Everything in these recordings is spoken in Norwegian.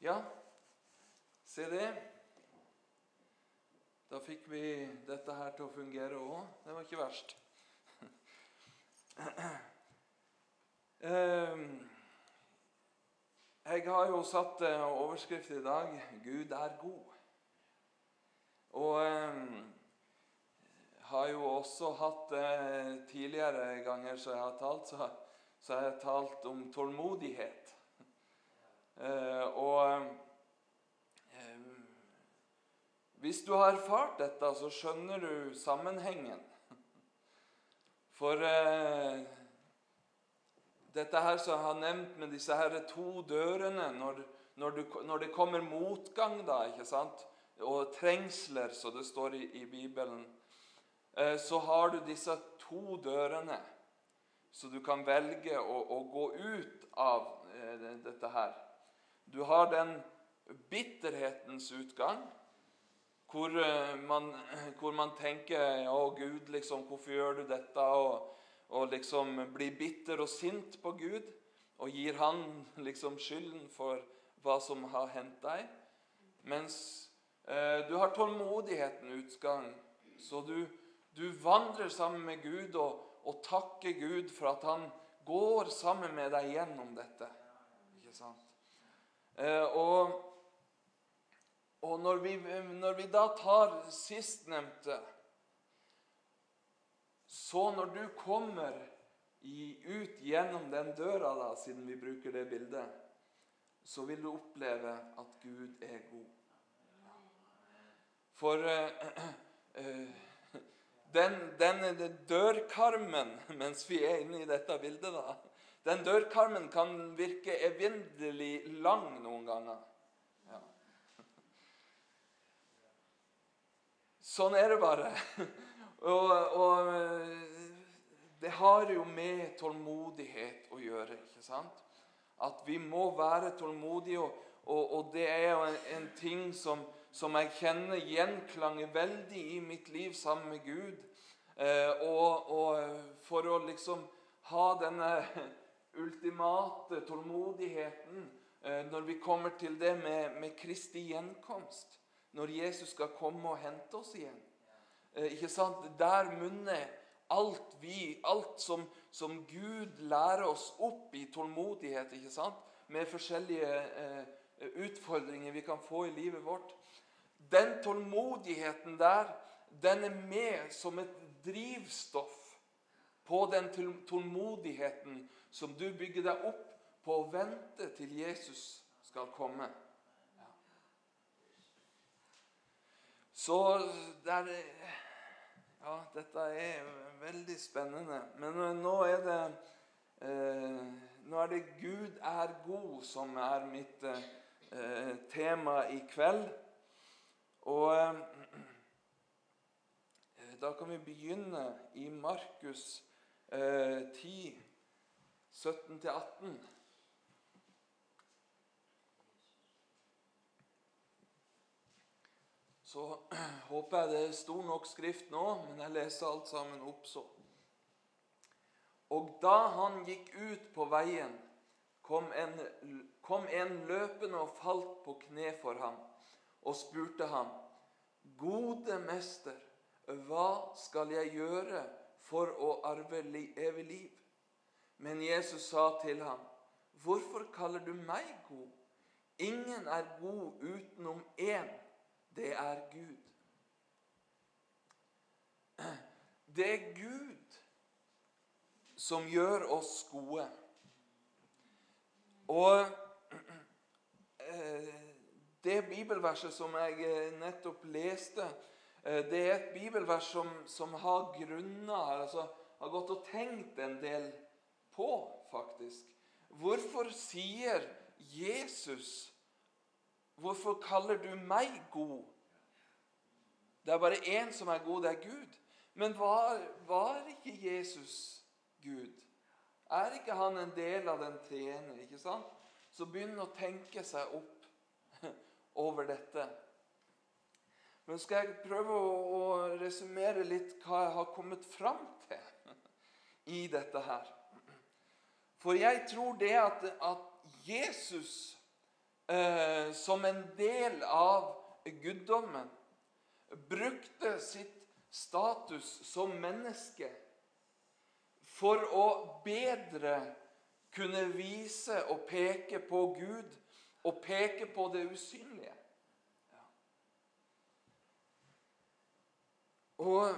Ja, se det. Da fikk vi dette her til å fungere òg. Det var ikke verst. Ehm, jeg har jo satt eh, overskrift i dag 'Gud er god'. Og ehm, har jo også hatt eh, Tidligere ganger som jeg har talt, så, har jeg talt om tålmodighet. Eh, og hvis du har erfart dette, så skjønner du sammenhengen. For eh, dette her som jeg har nevnt med disse her to dørene Når, når, du, når det kommer motgang, da, ikke sant? og trengsler, som det står i, i Bibelen, eh, så har du disse to dørene. Så du kan velge å, å gå ut av eh, dette her. Du har den bitterhetens utgang hvor eh, man, hvor man tenker 'Å, Gud, liksom, hvorfor gjør du dette?' Og, og liksom blir bitter og sint på Gud og gir han liksom skylden for hva som har hendt deg. Mens eh, du har tålmodigheten utgang, så du, du vandrer sammen med Gud og, og, takker Gud for at han går sammen med deg gjennom dette. Ikke sant? Eh, og og når vi, når vi da tar sistnevnte Så når du kommer ut gjennom den døra, da, siden vi bruker det bildet, så vil du oppleve at Gud er god. For uh, uh, den, den, dørkarmen, mens vi er inne i dette bildet, da, den dørkarmen kan virke evinnelig lang noen ganger. Sånn er det bare. Og, og, det har jo med tålmodighet å gjøre. ikke sant? At vi må være tålmodige, og, og, og det er jo en, en ting som, som, jeg kjenner gjenklanger veldig i mitt liv sammen med Gud. Eh, og, for å liksom ha denne ultimate tålmodigheten eh, når vi kommer til det med, med Kristi gjenkomst når Jesus skal komme og hente oss igjen. Eh, ikke sant? Der munner alt vi, alt som, som, Gud lærer oss opp i tålmodighet, ikke sant? med forskjellige eh, utfordringer vi kan få i livet vårt. Den tålmodigheten der, den er med som et drivstoff på den tålmodigheten som du bygger deg opp på å vente til Jesus skal komme. Så der, Ja, dette er veldig spennende. Men nå er det eh, Nå er det 'Gud er god' som er mitt eh, tema i kveld. Og eh, da kan vi begynne i Markus eh, 10, 17-18. Så håper jeg det er stor nok skrift nå, men jeg leser alt sammen opp så. Og da han gikk ut på veien, kom en, kom en løpende og falt på kne for ham og spurte ham, Gode mester, hva skal jeg gjøre for å arve evig liv? Men Jesus sa til ham, Hvorfor kaller du meg god? Ingen er god utenom én det er Gud. Det er Gud som gjør oss gode. Og eh, det bibelverset som jeg eh, nettopp leste, eh, det er et bibelvers som, som har grunner altså har gått og tenkt en del på, faktisk. Hvorfor sier Jesus Hvorfor kaller du meg god? Det er bare én som er god, det er Gud. Men var, var ikke Jesus Gud? Er ikke han en del av den treene? ikke sant? Så begynn å tenke seg opp over dette. Men skal jeg prøve å, å resumere litt hva jeg har kommet fram til i dette her. For jeg tror det at, at Jesus eh, som en del av guddommen brukte sitt status som menneske for å bedre kunne vise og peke på Gud og peke på det usynlige. Ja. Og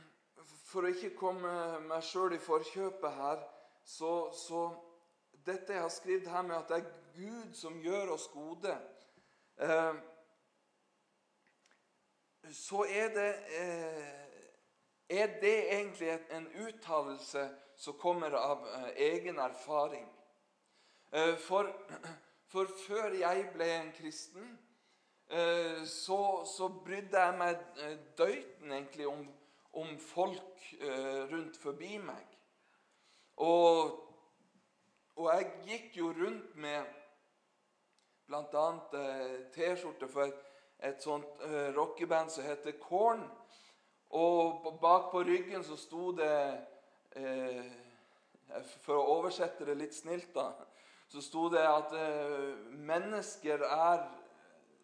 for å ikke komme meg sjøl i forkjøpet her, så, så dette jeg har skrevet her med at det er Gud som gjør oss gode, eh, så er det, eh, er det egentlig en uttalelse som kommer av eh, egen erfaring. For, for, før jeg ble en kristen, så, så brydde jeg meg døyten egentlig om, om folk rundt forbi meg. Og og jeg gikk jo rundt med bl.a. Eh, T-skjorte for et, et sånt eh, rockeband som heter Korn. Og bak på ryggen så sto det eh, For å oversette det litt snilt, da, så sto det at mennesker er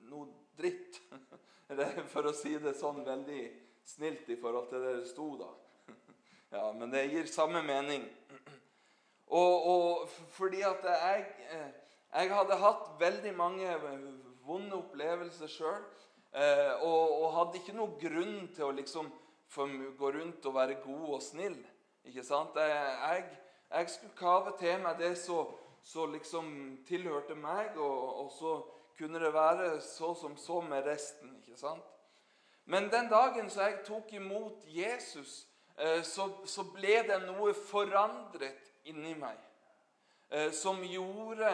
noe dritt. For å si det sånn veldig snilt i forhold til det det sto, da. Ja, Men det gir samme mening. Og, og fordi at jeg, eh, jeg, hadde hatt veldig mange vonde opplevelser sjøl. Eh, og, og, hadde ikke noen grunn til å liksom gå rundt og være god og snill. Ikke sant? Jeg, jeg skulle kave til meg det som liksom tilhørte meg, og, og, så kunne det være så som så med resten. ikke sant? Men den dagen så jeg tok imot Jesus, så, så ble det noe forandret inni meg. Eh, som gjorde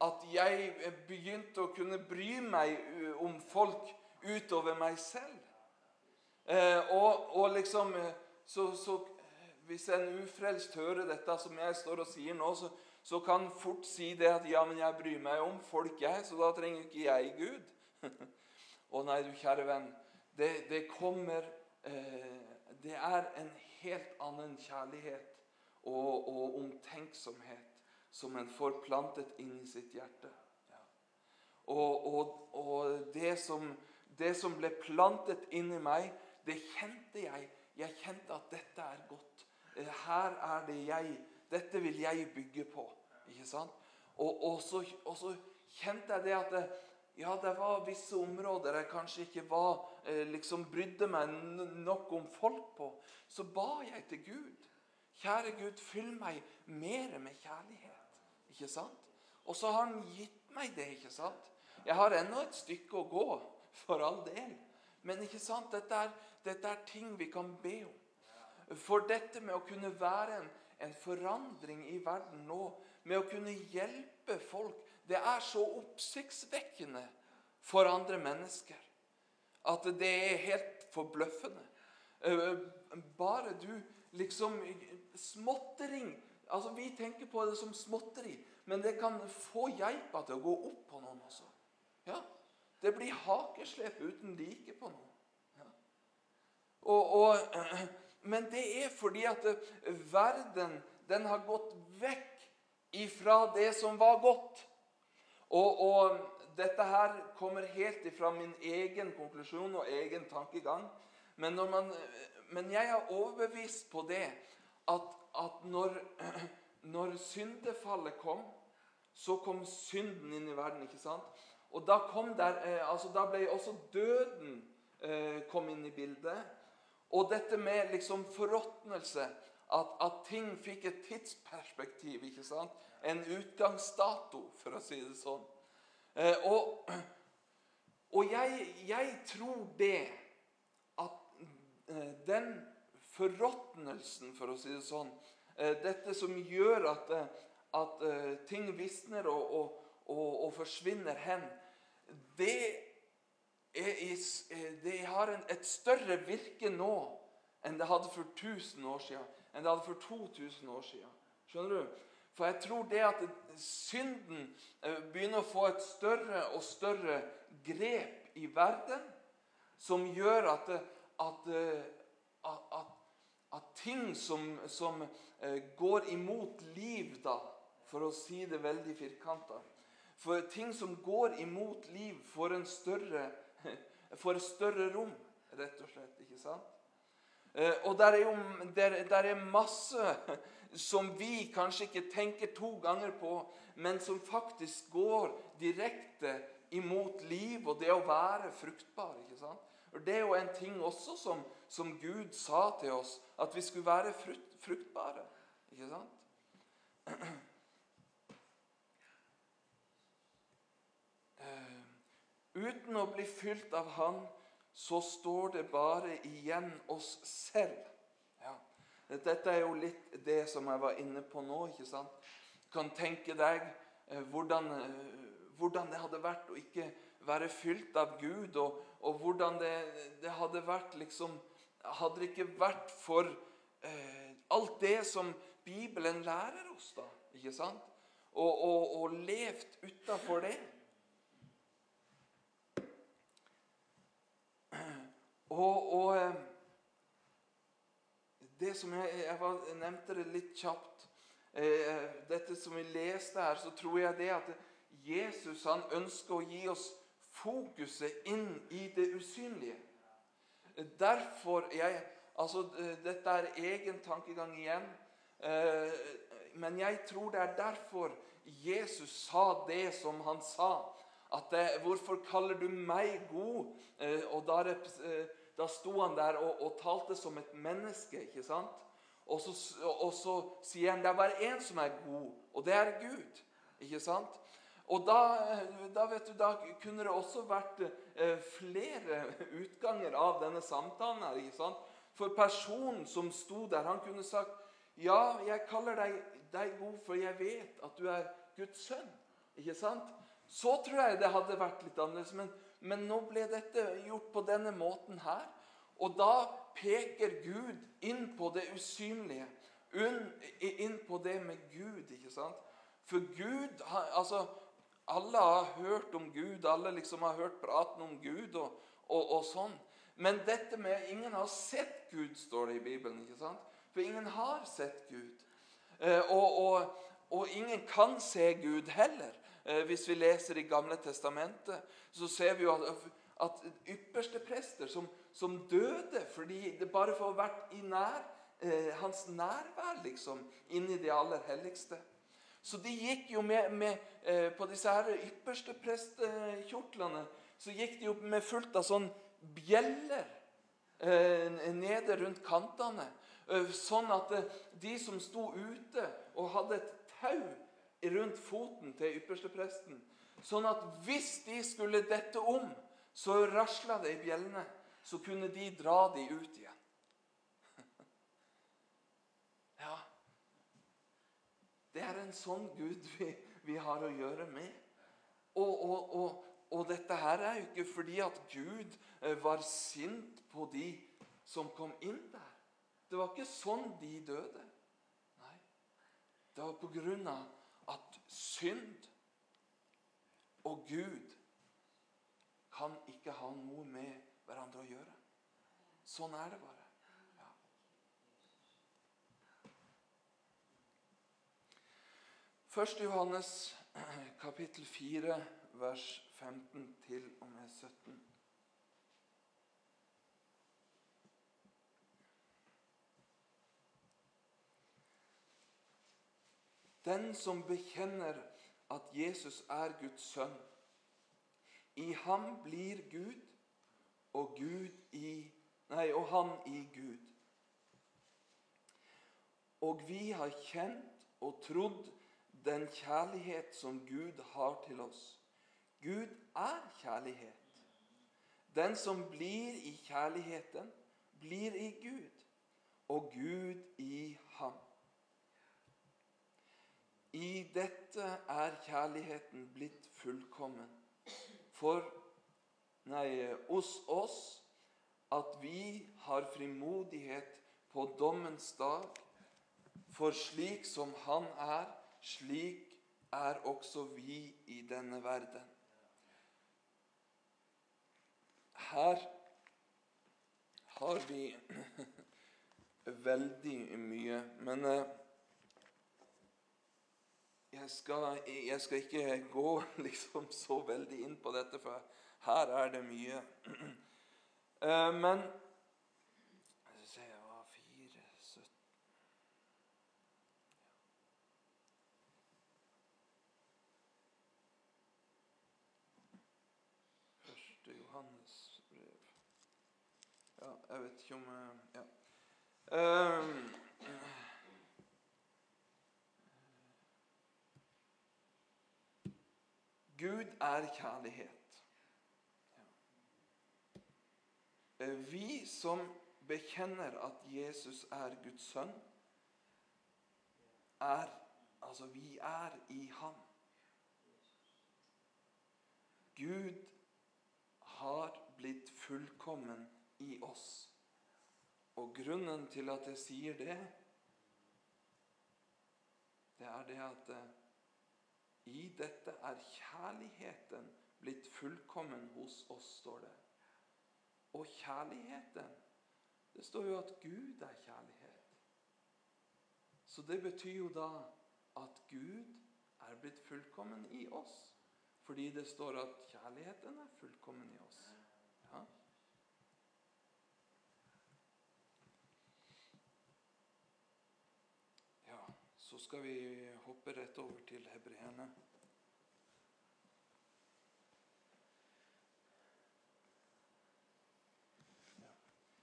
at jeg begynte å kunne bry meg om folk utover meg selv. Eh, og, og liksom eh, så, så, Hvis en ufrelst hører dette som jeg står og sier nå, så, så kan fort si det at ja, men jeg bryr meg om folk, jeg, så da trenger ikke jeg Gud. Å nei, du kjære venn. Det, det kommer eh, Det er en helt annen kjærlighet og, og omtenksomhet som en får plantet inn i sitt hjerte. Ja. Og, og, og det, som, det, som, ble plantet inn i meg, det kjente jeg. Jeg kjente at dette er godt. Eh, her er det jeg. Dette vil jeg bygge på. Ikke sant? Og, så, og så, kjente jeg det at det, ja, det var visse områder jeg kanskje ikke var, eh, liksom brydde meg nok om folk på. Så ba jeg til Gud. Kjære Gud, fyll meg mer med kjærlighet. Ikke sant? Og så har han gitt meg det. ikke sant? Jeg har ennå et stykke å gå, for all del. Men ikke sant? Dette er, dette er ting vi kan be om. For dette med å kunne være en, en forandring i verden nå, med å kunne hjelpe folk, det er så oppsiktsvekkende for andre mennesker at det er helt forbløffende. Eh, bare du liksom småttering. Altså, Vi tenker på det som småtteri, men det kan få geipa til å gå opp på noen også. Ja, Det blir hakeslep uten like på noen. Ja. Og, og, men det er fordi at verden den har gått vekk ifra det som var godt. Og, og dette her kommer helt ifra min egen konklusjon og egen tankegang. Men, man, men jeg er overbevist på det at, at når, når, syndefallet kom, så kom synden inn i verden. ikke sant? Og da, der, eh, altså da ble også døden eh, kom inn i bildet. Og dette med liksom forråtnelse, at, at, ting fikk et tidsperspektiv. ikke sant? En utgangsdato, for å si det sånn. Eh, og, og jeg, jeg, tror det at eh, den forråtnelsen, for å si det sånn. Eh, dette som gjør at, eh, at eh, ting visner og, og, og, forsvinner hen. Det, er, det har en, et større virke nå enn det hadde for 1000 år siden. Enn det hadde for 2000 år siden. Skjønner du? For jeg tror det at synden begynner å få et større og større grep i verden, som gjør at, at, at, at ting som, som eh, går imot liv, da, for å si det veldig firkanta For ting som går imot liv, får en større, får større rom, rett og slett. ikke sant? Eh, og der er jo der, der er masse som vi kanskje ikke tenker to ganger på, men som faktisk går direkte imot liv og det å være fruktbar. ikke sant? Og Det er jo en ting også som, som Gud sa til oss, at vi skulle være frukt, fruktbare. Ikke sant? Uh, uten å bli fylt av Han, så står det bare igjen oss selv. Ja. Dette er jo litt det som jeg var inne på nå. ikke sant? Du kan tenke deg uh, hvordan, uh, hvordan det hadde vært å ikke være fylt av Gud, og, og hvordan det, det, hadde vært liksom Hadde det ikke vært for eh, alt det som Bibelen lærer oss, da, ikke sant? Og, og, og levd utafor det. Og, og eh, det som jeg, jeg, nevnte det litt kjapt eh, Dette som vi leste her, så tror jeg det at Jesus han ønsker å gi oss fokuset inn i det usynlige. Derfor jeg, altså Dette er egen tankegang igjen. Eh, men jeg tror det er derfor Jesus sa det som han sa. At det, 'Hvorfor kaller du meg god?' Eh, og da, eh, da sto han der og, og, talte som et menneske. ikke sant? Og så, og så sier han det er bare én som er god, og det er Gud. ikke sant? Og da, da, du, da kunne det også vært eh, flere utganger av denne samtalen. her, ikke sant? For personen som sto der, han kunne sagt Ja, jeg kaller deg, deg god, for jeg vet at du er Guds sønn. Ikke sant? Så tror jeg det hadde vært litt annerledes. Men, men nå ble dette gjort på denne måten her. Og da peker Gud inn på det usynlige. Inn på det med Gud, ikke sant? For Gud altså, alle har hørt om Gud, alle liksom har hørt praten om Gud og, og, og, sånn. Men dette med ingen har sett Gud, står det i Bibelen. ikke sant? For ingen har sett Gud. Eh, og, og, ingen kan se Gud heller. Eh, hvis vi leser i Gamle testamentet, så ser vi jo at, at ypperste prester som, som, døde fordi det bare får vært i nær, eh, hans nærvær, liksom, inn i det aller helligste. Så de gikk jo med, med eh, På disse her ypperste prestekjortlene så gikk de jo med fullt av sånn bjeller nede rundt kantene. Sånn at de som sto ute og hadde et tau rundt foten til ypperstepresten Sånn at hvis de skulle dette om, så rasla det i bjellene. Så kunne de dra de ut igjen. Ja, Det er en sånn Gud vi, vi har å gjøre med. Og, og, og, og, dette her er jo ikke fordi at Gud eh, var sint på de som kom inn der. Det var ikke sånn de døde. Nei. Det var på grunn av synd og Gud kan ikke ha noe med hverandre å gjøre. Sånn er det bare. Først Johannes kapittel 4, vers 15 til og med 17. Den som bekjenner at Jesus er Guds sønn, i ham blir Gud, og Gud i Nei, og han i Gud. Og vi har kjent og trodd den kjærlighet som Gud har til oss. Gud er kjærlighet. Den som blir i kjærligheten, blir i Gud, og Gud i ham. I dette er kjærligheten blitt fullkommen. For nei, hos oss at vi har frimodighet på dommens dag. For slik som Han er, slik er også vi i denne verden. Her har vi veldig mye. Men eh, jeg skal, jeg skal ikke gå liksom så veldig inn på dette, for her er det mye. Eh, men Skal vi se var fire, sytten. Første Johannes brev Ja, jeg vet ikke om eh, Ja. Um, Gud er kjærlighet. Vi som bekjenner at Jesus er Guds sønn, er Altså, vi er i ham. Gud har blitt fullkommen i oss. Og grunnen til at jeg sier det, det er det at eh, i dette er kjærligheten blitt fullkommen hos oss, står det. Og kjærligheten Det står jo at Gud er kjærlighet. Så det betyr jo da at Gud er blitt fullkommen i oss. Fordi det står at kjærligheten er fullkommen i oss. Ja. Så skal vi hoppe rett over til hebreerne.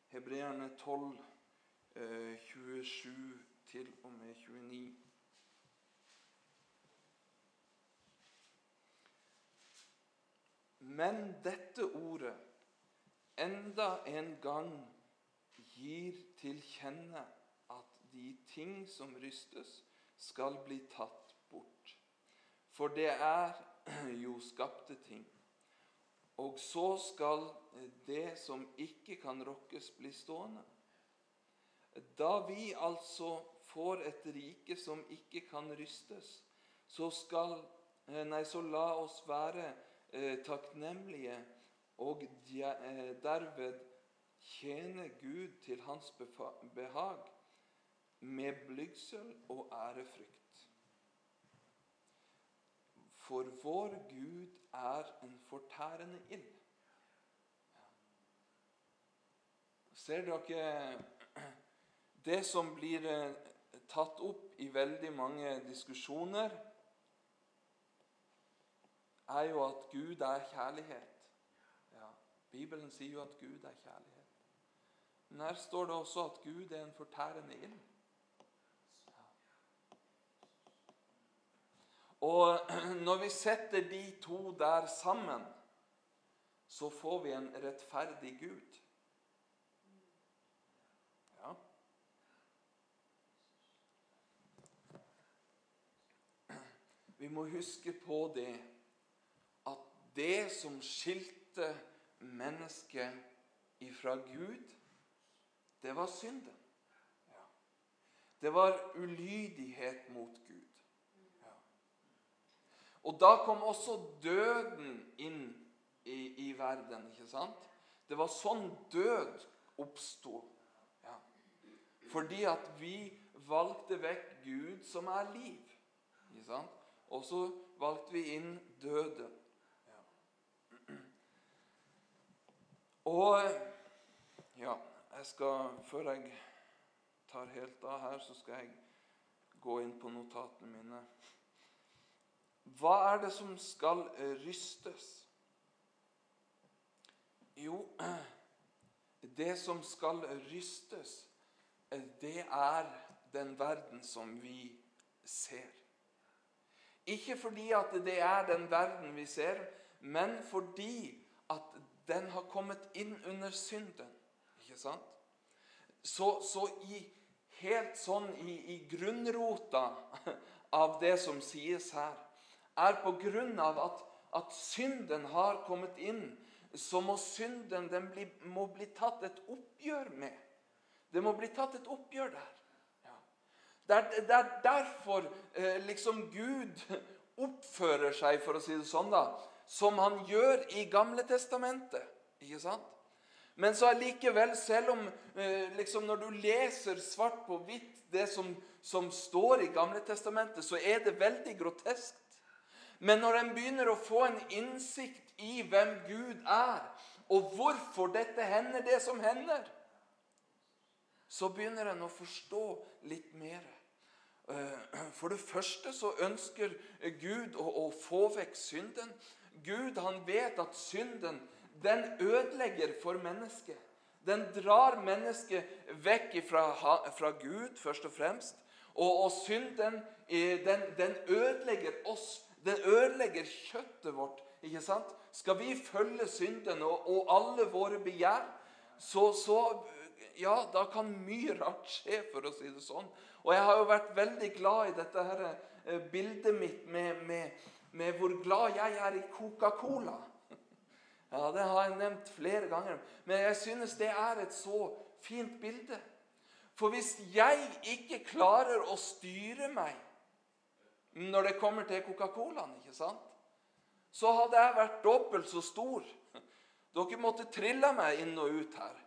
Hebreerne 12, eh, 27 til og med 29. Men dette ordet enda en gang gir til kjenne at de ting som rystes, skal bli tatt bort. For det er jo skapte ting. Og så skal det som ikke kan rokkes, bli stående. Da vi altså får et rike som ikke kan rystes, så, skal, nei, så la oss være eh, takknemlige og eh, derved tjene Gud til hans behag med blygsel og ærefrykt. For vår Gud er en fortærende ild. Ser dere det som blir eh, tatt opp i veldig mange diskusjoner, er jo at Gud er kjærlighet. Ja, Bibelen sier jo at Gud er kjærlighet. Men her står det også at Gud er en fortærende ild. Og når vi setter de to der sammen, så får vi en rettferdig Gud. Ja. Vi må huske på det at det som skilte mennesket ifra Gud, det var synden. Det var ulydighet mot Gud. Og da kom også døden inn i, i verden, ikke sant? Det var sånn død oppsto. Ja. Fordi at vi valgte vekk Gud, som er liv. Ikke sant? Og så valgte vi inn døden. Ja. Og ja, jeg skal, før jeg tar helt av her, så skal jeg gå inn på notatene mine. Hva er det som skal rystes? Jo, det som skal rystes, det er den verden som vi ser. Ikke fordi at det er den verden vi ser, men fordi at den har kommet inn under synden. Ikke sant? Så, så i, helt sånn i, i grunnrota av det som sies her, er på grunn av at, at synden har kommet inn, så må synden den bli, må bli tatt et oppgjør med. Det må bli tatt et oppgjør der. Ja. Det, er, det, er, derfor eh, liksom Gud oppfører seg, for å si det sånn, da, som han gjør i Gamle testamentet. Ikke sant? Men så allikevel, selv om eh, liksom når du leser svart på hvitt det som, som står i Gamle Testamentet, så er det veldig groteskt. Men når en begynner å få en innsikt i hvem Gud er, og hvorfor dette hender, det som hender, så begynner en å forstå litt mer. Eh, for det første så ønsker Gud å, å få vekk synden. Gud han vet at synden den ødelegger for mennesket. Den drar mennesket vekk fra, fra Gud, først og fremst. Og, og synden den, den ødelegger oss den ødelegger kjøttet vårt. ikke sant? Skal vi følge synden og, og alle våre begjær, så, så, ja, da kan mye rart skje, for å si det sånn. Og jeg har jo vært veldig glad i dette her, eh, bildet mitt med, med, med hvor glad jeg er i Coca-Cola. Ja, Det har jeg nevnt flere ganger. Men jeg synes det er et så fint bilde. For hvis jeg ikke klarer å styre meg når det kommer til Coca-Colaen, ikke sant? så hadde jeg vært dobbelt så stor. Dere måtte trille meg inn og ut her.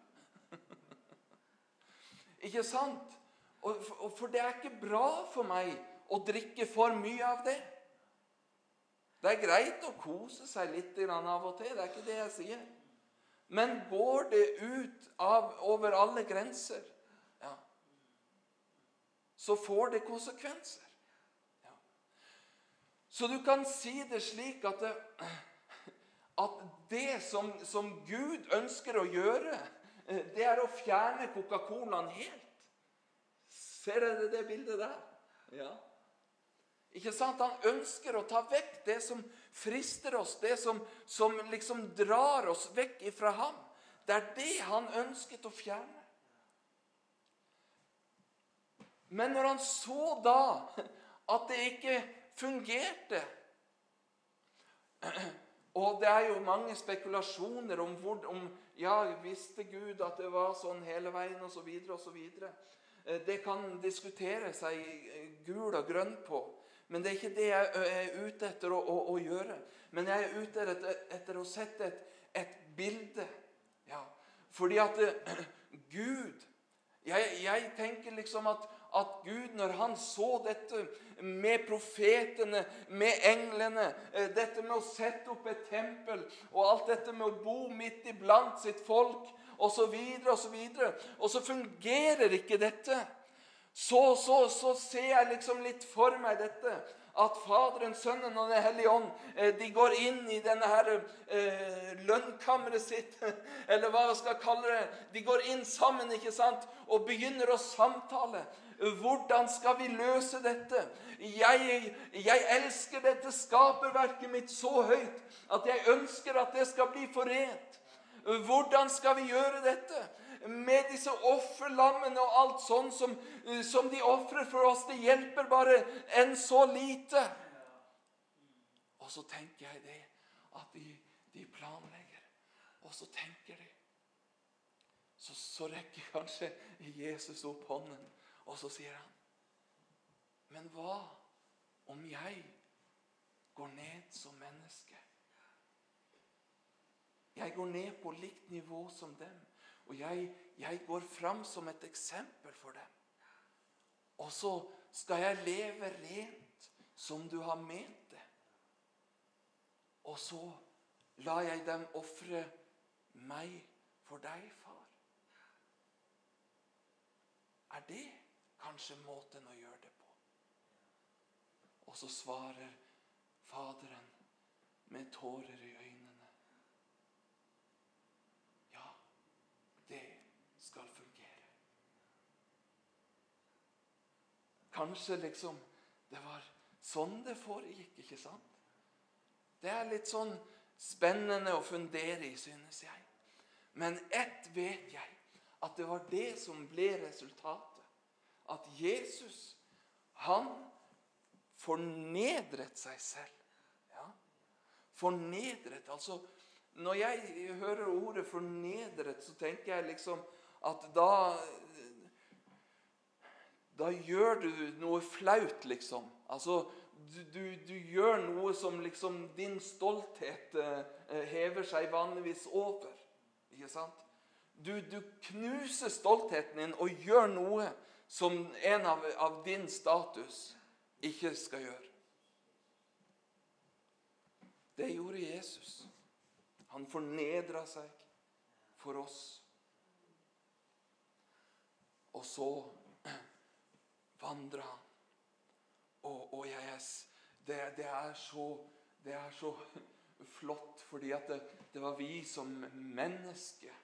ikke sant? Og, for det er ikke bra for meg å drikke for mye av det. Det er greit å kose seg litt av og til, det er ikke det jeg sier. Men går det ut av, over alle grenser, ja, så får det konsekvenser. Så du kan si det slik at det, at det som, som Gud ønsker å gjøre, det er å fjerne Coca-Colaen helt. Ser dere det bildet der? Ja. Ikke sant? Han ønsker å ta vekk det som frister oss, det som, som liksom drar oss vekk ifra ham. Det er det han ønsket å fjerne. Men når han så da at det ikke fungerte. Og det er jo mange spekulasjoner om, hvor, om ja, visste Gud at det var sånn hele veien osv. osv. Eh, det kan diskutere seg eh, gul og grønn på. Men det er ikke det jeg er ute etter å, å, å gjøre. Men jeg er ute etter, etter å sette et, et bilde. Ja. Fordi at Gud jeg, jeg tenker liksom at at Gud, når han så dette med profetene, med englene, eh, dette med å sette opp et tempel og alt dette med å bo midt iblant sitt folk osv., osv., og, og så fungerer ikke dette, så, så, så ser jeg liksom litt for meg dette at Faderen, Sønnen og Den hellige ånd eh, de går inn i denne her eh, lønnkammeret sitt, eller hva vi skal kalle det. De går inn sammen ikke sant, og begynner å samtale. Hvordan skal vi løse dette? Jeg, jeg elsker dette skaperverket mitt så høyt at jeg ønsker at det skal bli forent. Hvordan skal vi gjøre dette? Med disse offerlammene og alt sånn som, som de ofrer for oss. Det hjelper bare enn så lite. Og så tenker jeg det at de, de planlegger, og så tenker de så, så rekker kanskje Jesus opp hånden og så sier han, 'Men hva om jeg går ned som menneske?' Jeg går ned på likt nivå som dem, og jeg, jeg går fram som et eksempel for dem. Og så skal jeg leve rent som du har ment det. Og så lar jeg dem ofre meg for deg, far. Er det kanskje måten å gjøre det på. Og så svarer Faderen med tårer i øynene. Ja, det skal fungere. Kanskje liksom det var sånn det foregikk, ikke sant? Det er litt sånn spennende å fundere i, synes jeg. Men ett vet jeg, at det var det som ble resultatet at Jesus, han fornedret seg selv. Ja. Fornedret. Altså, når jeg hører ordet 'fornedret', så tenker jeg liksom at da Da gjør du noe flaut, liksom. Altså, du, du, du gjør noe som liksom din stolthet eh, hever seg vanligvis over. Ikke sant? Du, du knuser stoltheten din og gjør noe som en av, av din status ikke skal gjøre. Det gjorde Jesus. Han fornedra seg for oss. Og så vandra han. Og, og jeg, det, det, er så, det er så flott, fordi at det, det var vi som mennesker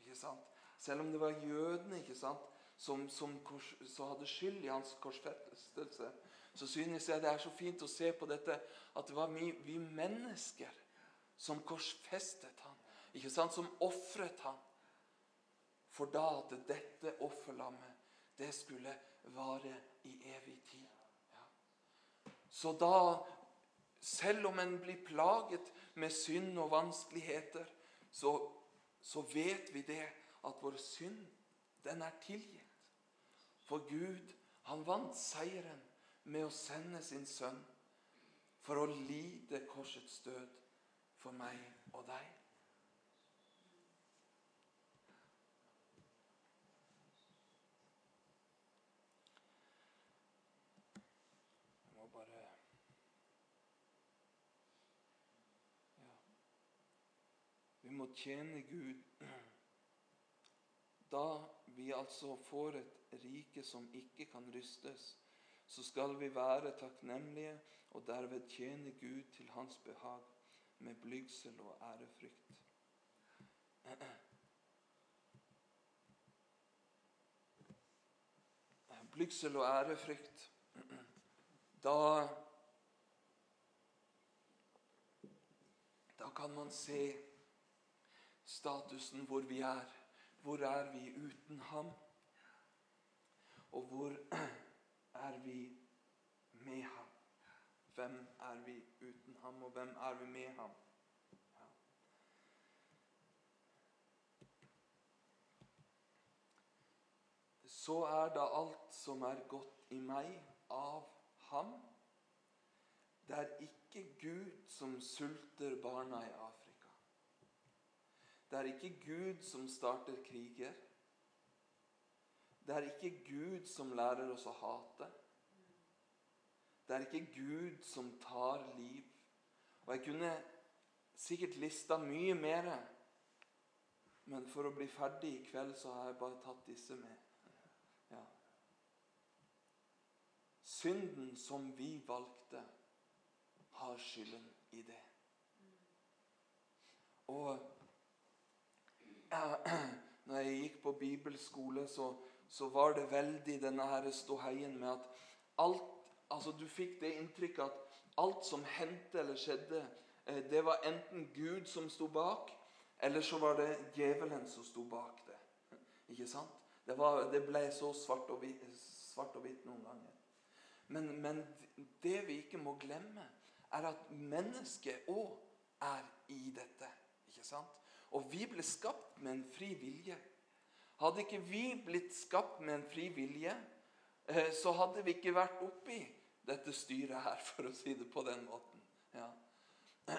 ikke sant? Selv om det var jødene ikke sant? Som, som, kors, hadde skyld i hans korsfestelse, så synes jeg det er så fint å se på dette at det var vi, vi mennesker som korsfestet han, ikke sant? Som ofret han. For da at dette offerlammet, det skulle vare i evig tid. Ja. Så da, selv om en blir plaget med synd og vanskeligheter, så, så vet vi det at vår synd, den er tilgitt. For Gud, han vant seieren med å sende sin sønn for å lide korsets død for meg og deg. Jeg må bare ja. Vi må tjene Gud da vi altså får et rike som ikke kan rystes så skal vi være takknemlige og derved tjene Gud til hans behag med blygsel og ærefrykt. Blygsel og ærefrykt Da Da kan man se statusen hvor vi er. Hvor er vi uten ham? Og hvor er vi med ham? Hvem er vi uten ham, og hvem er vi med ham? Ja. Så er da alt som er godt i meg, av ham. Det er ikke Gud som sulter barna i Afrika. Det er ikke Gud som starter kriger. Det er ikke Gud som lærer oss å hate. Det er ikke Gud som tar liv. Og jeg kunne sikkert lista mye mer, men for å bli ferdig i kveld så har jeg bare tatt disse med. Ja. Synden som vi valgte, har skylden i det. Og når jeg gikk på bibelskole, så så var det veldig denne ståheien med at alt altså Du fikk det inntrykket at alt som hendte eller skjedde, eh, det var enten Gud som sto bak, eller så var det djevelen som sto bak det. Ikke sant? Det, var, det ble så svart og, hvit, svart og hvitt noen ganger. Men, men, det vi ikke må glemme, er at mennesket òg er i dette. Ikke sant? Og vi ble skapt med en fri vilje. Hadde ikke vi blitt skapt med en fri vilje, eh, så hadde vi ikke vært oppi dette styret her, for å si det på den måten. Ja.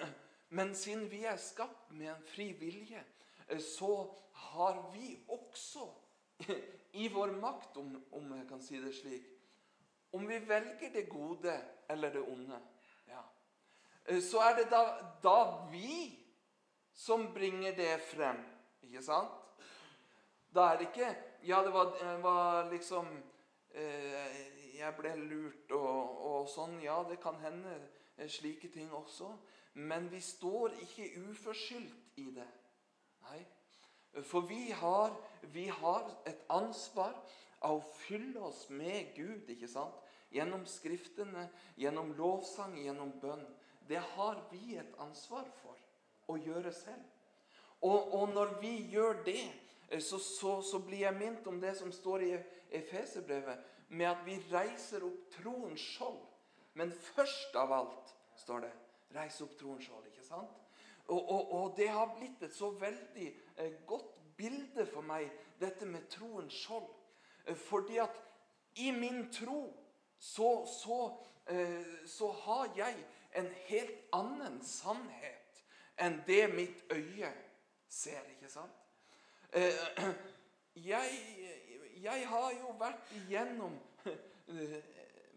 Men siden vi er skapt med en fri vilje, eh, så har vi også i vår makt, om, om, jeg kan si det slik Om vi velger det gode eller det onde, ja, eh, så er det da, da vi som bringer det frem. Ikke sant? Da er det ikke Ja, det var, var liksom eh, Jeg ble lurt og, og, sånn. Ja, det kan hende eh, slike ting også. Men vi står ikke uforskyldt i det. Nei. For vi har, vi har et ansvar av å fylle oss med Gud, ikke sant? Gjennom Skriftene, gjennom lovsang, gjennom bønn. Det har vi et ansvar for å gjøre selv. Og, og når vi gjør det, Eh, så, så, så, blir jeg minnet om det som står i Efeserbrevet, med at vi reiser opp troens skjold. Men først av alt, står det, reis opp troens skjold. ikke sant? Og, og, og, det har blitt et så veldig eh, godt bilde for meg, dette med troens skjold. Eh, fordi at i min tro så, så, så har jeg en helt annen sannhet enn det mitt øye ser. ikke sant? Eh, jeg, jeg har jo vært igjennom eh,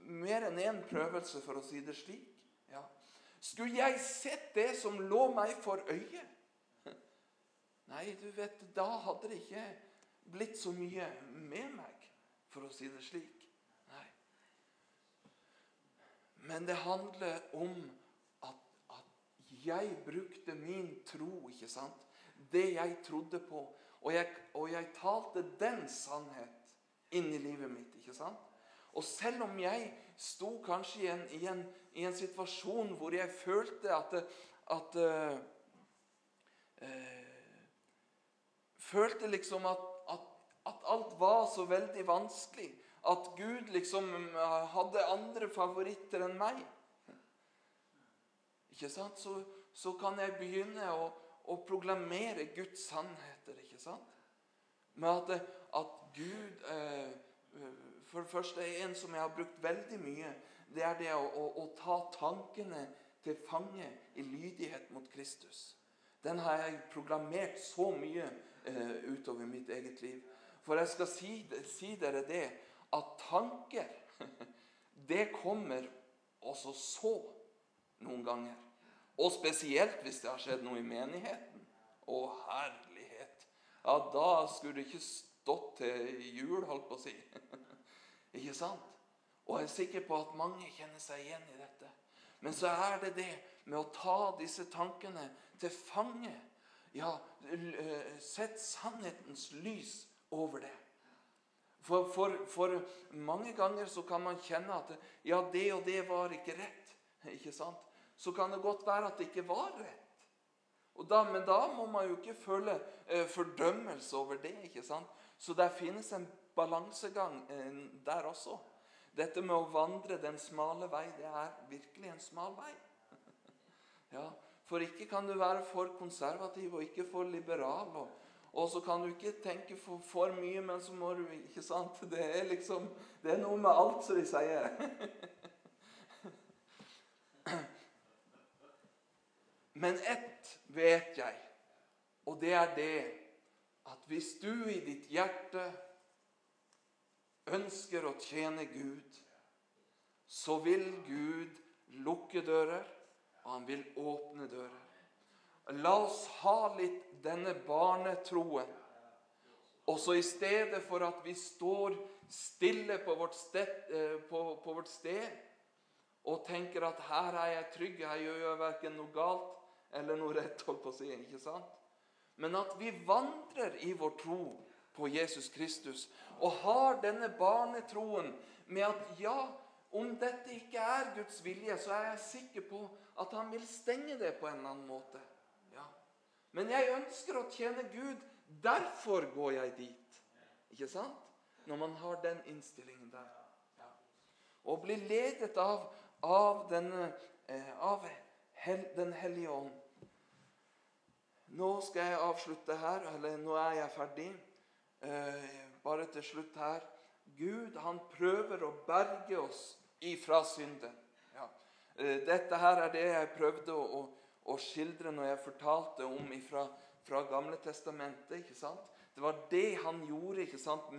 mer enn én prøvelse, for å si det slik. Ja. Skulle jeg sett det som lå meg for øyet? Nei, du vet, da hadde det ikke blitt så mye med meg, for å si det slik. Nei. Men det handler om jeg brukte min tro, ikke sant? Det jeg trodde på. Og jeg, og jeg talte den sannhet inn i livet mitt. ikke sant? Og selv om jeg sto kanskje i en, i en, i en situasjon hvor jeg følte at, at uh, uh, Følte liksom at, at, at, alt var så veldig vanskelig. At Gud liksom eh, hadde andre favoritter enn meg. Ikke sant? Så, så kan jeg begynne å, å, proklamere Guds sannheter. ikke sant? Med at, at Gud eh, for det første er en som jeg har brukt veldig mye. Det er det å, å, å ta tankene til fange i lydighet mot Kristus. Den har jeg proklamert så mye eh, utover mitt eget liv. For jeg skal si, si dere det at tanker, det kommer også så noen ganger. Og spesielt hvis det har skjedd noe i menigheten. Å, herlighet! Ja, da skulle det ikke stått til jul, holdt på å si. Ikke sant? Og jeg er sikker på at mange kjenner seg igjen i dette. Men så er det det med å ta disse tankene til fange. Ja, eh, sett sannhetens lys over det. For, for, for, mange ganger så kan man kjenne at ja, det og det var ikke rett. Ikke sant? Så kan det godt være at det ikke var rett. Da, men da må man jo ikke føle eh, fordømmelse over det. ikke sant? Så der finnes en balansegang eh, der også. Dette med å vandre den smale vei, det er virkelig en smal vei. Ja, For ikke kan du være for konservativ og ikke for liberal. Og, og så kan du ikke tenke for, for, mye, men så må du ikke sant? Det er liksom, det er noe med alt, som de sier. Men ett vet jeg, og det er det at hvis du i ditt hjerte ønsker å tjene Gud, så vil Gud lukke dører, og han vil åpne dører. La oss ha litt denne barnetroen. Også i stedet for at vi står stille på vårt, sted, eh, på, på vårt sted og tenker at 'her er jeg trygg, her gjør jeg verken noe galt eller noe rett', holdt på å si. ikke sant? Men at vi vandrer i vår tro på Jesus Kristus og har denne barnetroen med at ja, om dette ikke er Guds vilje, så er jeg sikker på at han vil stenge det på en eller annen måte. Ja. Men jeg ønsker å tjene Gud. Derfor går jeg dit. Ikke sant? Når man har den innstillingen der. Ja. Og blir ledet av, av, denne, eh, av Den hellige ånd. Nå skal jeg avslutte her, eller nå er jeg ferdig. Eh, bare til slutt her. Gud han prøver å berge oss ifra synden. Ja. Eh, dette her er det jeg prøvde å, å, skildre når jeg fortalte om ifra, fra Gamle testamentet. ikke sant? Det var det han gjorde ikke sant?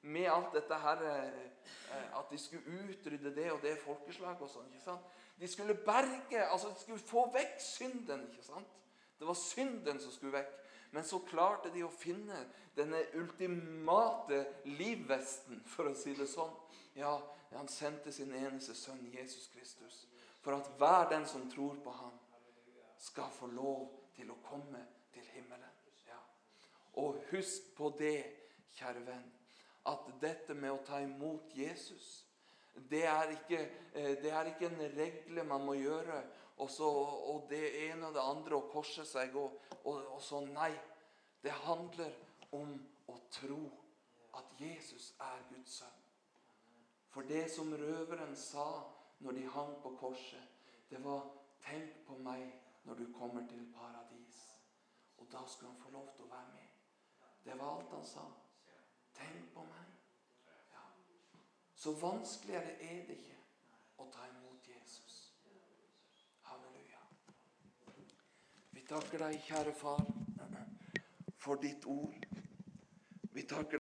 med alt dette her eh, At de skulle utrydde det og det folkeslaget og sånn. ikke sant? De skulle berge, altså de skulle få vekk synden. ikke sant? Det var synden som skulle vekk. Men så klarte de å finne denne ultimate livvesten, for å si det sånn. Ja, han sendte sin eneste sønn Jesus Kristus for at hver den som tror på ham, skal få lov til å komme til himmelen. Ja. Og husk på det, kjære venn, at dette med å ta imot Jesus det er, ikke, eh, det er ikke en regle man må gjøre og, så, og det ene og det andre å korse seg og, og, og så Nei. Det handler om å tro at Jesus er Guds sønn. For det som røveren sa når de hang på korset, det var 'Tenk på meg når du kommer til paradis'. Og da skulle han få lov til å være med. Det var alt han sa. 'Tenk på meg'. Så vanskeligere er det ikke å ta imot Jesus. Halleluja. Vi takker deg, kjære far, for ditt ord. Vi takker